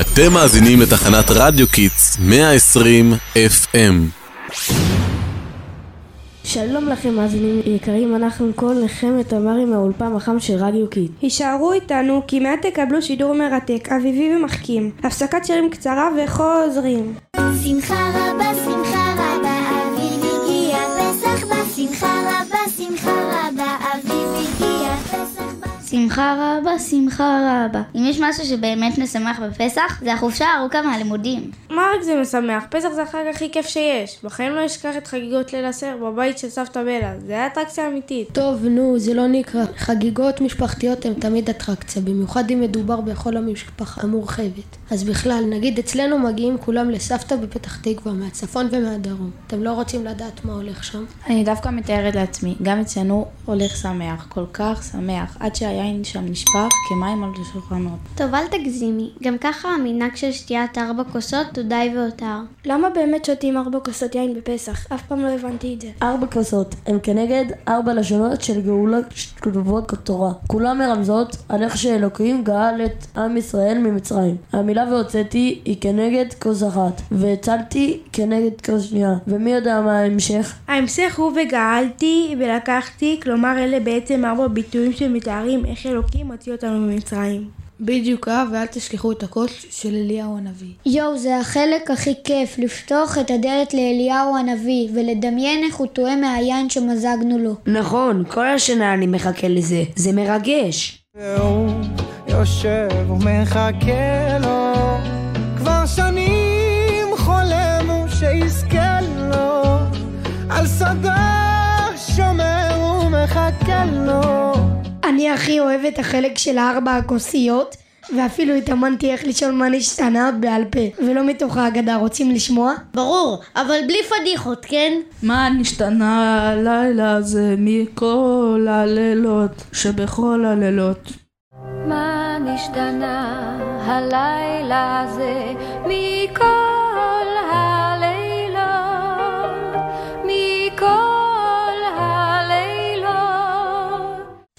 אתם מאזינים לתחנת רדיו קיטס 120 FM. שלום לכם מאזינים יקרים, אנחנו קול נחמת תמרי מהאולפן החם של רדיו קיט. הישארו איתנו כי מיד תקבלו שידור מרתק, אביבי ומחכים. הפסקת שירים קצרה וחוזרים. שמחה רבה, שמחה רבה, שמחה רבה. אם יש משהו שבאמת משמח בפסח, זה החופשה הארוכה מהלימודים. מה רק זה משמח? פסח זה החג הכי כיף שיש. בחיים לא אשכח את חגיגות ליל הסדר בבית של סבתא בלה. זה היה אטרקציה אמיתית. טוב, נו, זה לא נקרא. חגיגות משפחתיות הן תמיד אטרקציה, במיוחד אם מדובר בכל המשפחה המורחבת. אז בכלל, נגיד אצלנו מגיעים כולם לסבתא בפתח תקווה, מהצפון ומהדרום. אתם לא רוצים לדעת מה הולך שם? אני דווקא מתארת לעצמי, גם אצלנו הולך שמח, כל כך שמח, עד שהיין שם נשפך כמים על השולחנות. טוב, אל תגזימי. גם ככה המנהג של שתיית ארבע כוסות הוא די והותר. למה באמת שותים ארבע כוסות יין בפסח? אף פעם לא הבנתי את זה. ארבע כוסות הם כנגד ארבע לשונות של גאולה שכתובות בתורה. כולן מרמזות על איך שאלוקים גאל את עם ישראל ממצרים. המילה והוצאתי היא כנגד כוס אחת, והצלתי כנגד כוס שנייה. ומי יודע מה ההמשך? ההמשך הוא וגאלתי ולקחתי, כלומר אלה בעצם ארבע ביטויים שמתארים איך אלוקים הוציא אותנו ממצרים. בדיוק אה, ואל תשכחו את הכוס של אליהו הנביא. יואו, זה החלק הכי כיף, לפתוח את הדלת לאליהו הנביא, ולדמיין איך הוא טועה מהיין שמזגנו לו. נכון, כל השנה אני מחכה לזה. זה מרגש. והוא יושב ומחכה לו כבר שנים חולם הוא שיזכה לו על שדה שומר ומחכה לו אני הכי אוהב את החלק של הארבע הכוסיות, ואפילו התאמנתי איך לשאול מה נשתנה בעל פה, ולא מתוך ההגדה. רוצים לשמוע? ברור, אבל בלי פדיחות, כן? מה נשתנה הלילה הזה מכל הלילות שבכל הלילות? מה נשתנה הלילה הזה מכל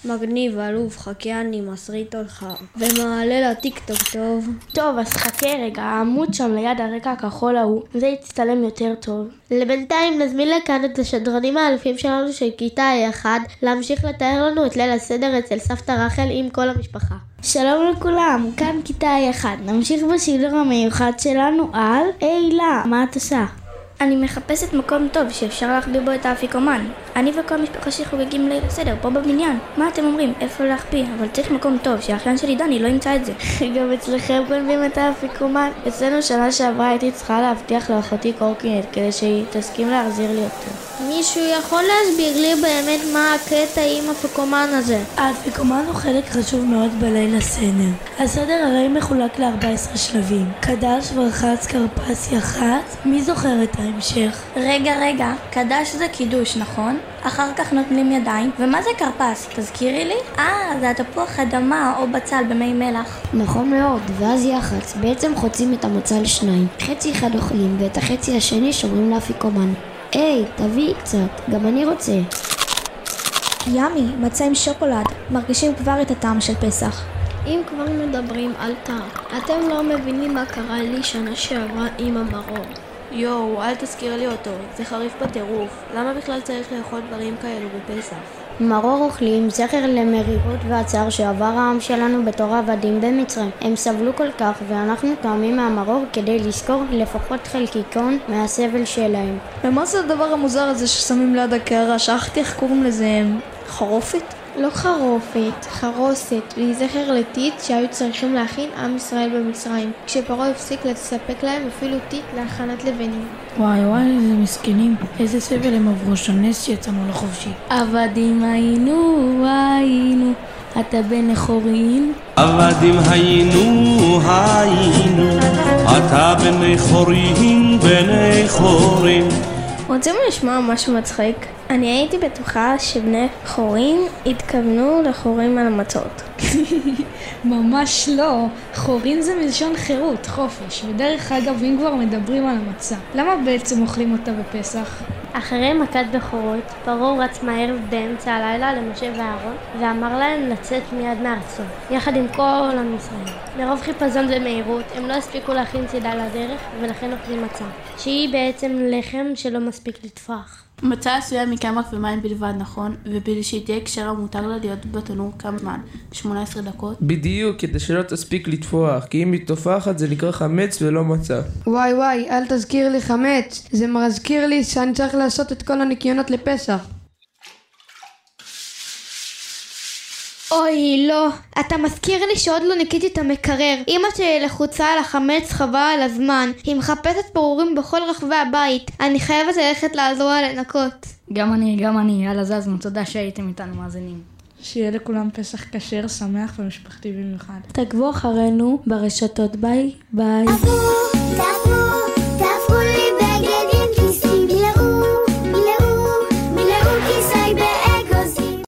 מגניב, אלוף, חכה אני מסריט אותך. ומעלה לטיקטוק טוב. טוב, אז חכה רגע, העמוד שם ליד הרקע הכחול ההוא, זה יצטלם יותר טוב. לבינתיים נזמין לכאן את השדרנים האלופים שלנו של כיתה A1 להמשיך לתאר לנו את ליל הסדר אצל סבתא רחל עם כל המשפחה. שלום לכולם, כאן כיתה A1. נמשיך בשידור המיוחד שלנו על הילה, מה את עושה? אני מחפשת מקום טוב שאפשר להחביא בו את האפיקומן. אני וכל המשפחה שחוגגים ליל הסדר פה בבניין. מה אתם אומרים? איפה להחביא? אבל צריך מקום טוב, שהאחיין שלי דני לא ימצא את זה. גם אצלכם גונבים את האפיקומן? אצלנו שנה שעברה הייתי צריכה להבטיח לאחותי קורקינט כדי שהיא תסכים להחזיר לי אותו. מישהו יכול להסביר לי באמת מה הקטע עם אפיקומן הזה? האפיקומן הוא חלק חשוב מאוד בליל הסדר. הסדר הרי מחולק ל-14 שלבים. קדש, ורחץ, כרפס, יח"צ. מי זוכר את ההמשך? רגע, רגע, קדש זה קידוש, נכון? אחר כך נותנים ידיים, ומה זה כרפס? תזכירי לי? אה, זה התפוח אדמה או בצל במי מלח. נכון מאוד, ואז יח"צ בעצם חוצים את המצה לשניים. חצי אחד אוכלים ואת החצי השני שומרים לאפיקומן. היי, תביאי קצת, גם אני רוצה. ימי, מצה עם שוקולד. מרגישים כבר את הטעם של פסח. אם כבר מדברים על טעם, אתם לא מבינים מה קרה לי שנה שעברה עם המרור. יואו, אל תזכיר לי אותו, זה חריף בטירוף. למה בכלל צריך לאכול דברים כאלו בפסח? מרור אוכלים זכר למרירות והצער שעבר העם שלנו בתור עבדים במצרים. הם סבלו כל כך ואנחנו טועמים מהמרור כדי לזכור לפחות חלקיקון מהסבל שלהם. ומה זה הדבר המוזר הזה ששמים ליד הקערה? שכחתי איך קוראים לזה, חרופת? לא חרופת, חרוסת, והיא זכר לטיט שהיו צריכים להכין עם ישראל במצרים, כשפרעה הפסיק לספק להם אפילו טיט להכנת לבנים. וואי וואי, איזה מסכנים. איזה סבל הם עברו שם, נס שיצאנו לחופשי. עבדים היינו, היינו, אתה בן חורין. עבדים היינו, היינו, אתה בני חורין, בני חורין. רוצים לשמוע משהו מצחיק? אני הייתי בטוחה שבני חורים התכוונו לחורים על המצות. ממש לא. חורין זה מלשון חירות, חופש. ודרך אגב, אם כבר מדברים על המצה, למה בעצם אוכלים אותה בפסח? אחרי מכת בכורות, פרעה רץ מהר באמצע הלילה למשה ואהרון, ואמר להם לצאת מיד מארצו, יחד עם כל עם ישראל. מרוב חיפזון ומהירות, הם לא הספיקו להכין צידה לדרך, ולכן אוכלים מצה, שהיא בעצם לחם שלא מספיק לטפוח. מצה עשויה מקמח ומים בלבד, נכון? ובשביל שהיא תהיה כשרה מותר לה להיות בתנור כמה זמן? 18 דקות? בדיוק, כדי שלא תספיק לטפוח, כי אם היא טופחת זה נקרא חמץ ולא מצה. וואי וואי, אל תזכיר לי חמץ. זה מזכיר לי שאני צריך לעשות את כל הניקיונות לפסח. אוי, לא. אתה מזכיר לי שעוד לא ניקיתי את המקרר. אמא שלי לחוצה על החמץ חבל על הזמן. היא מחפשת פירורים בכל רחבי הבית. אני חייבת ללכת לעזור לה לנקות. גם אני, גם אני. יאללה זזנו, תודה שהייתם איתנו מאזינים. שיהיה לכולם פסח כשר, שמח ומשפחתי במיוחד. תעקבו אחרינו ברשתות ביי ביי.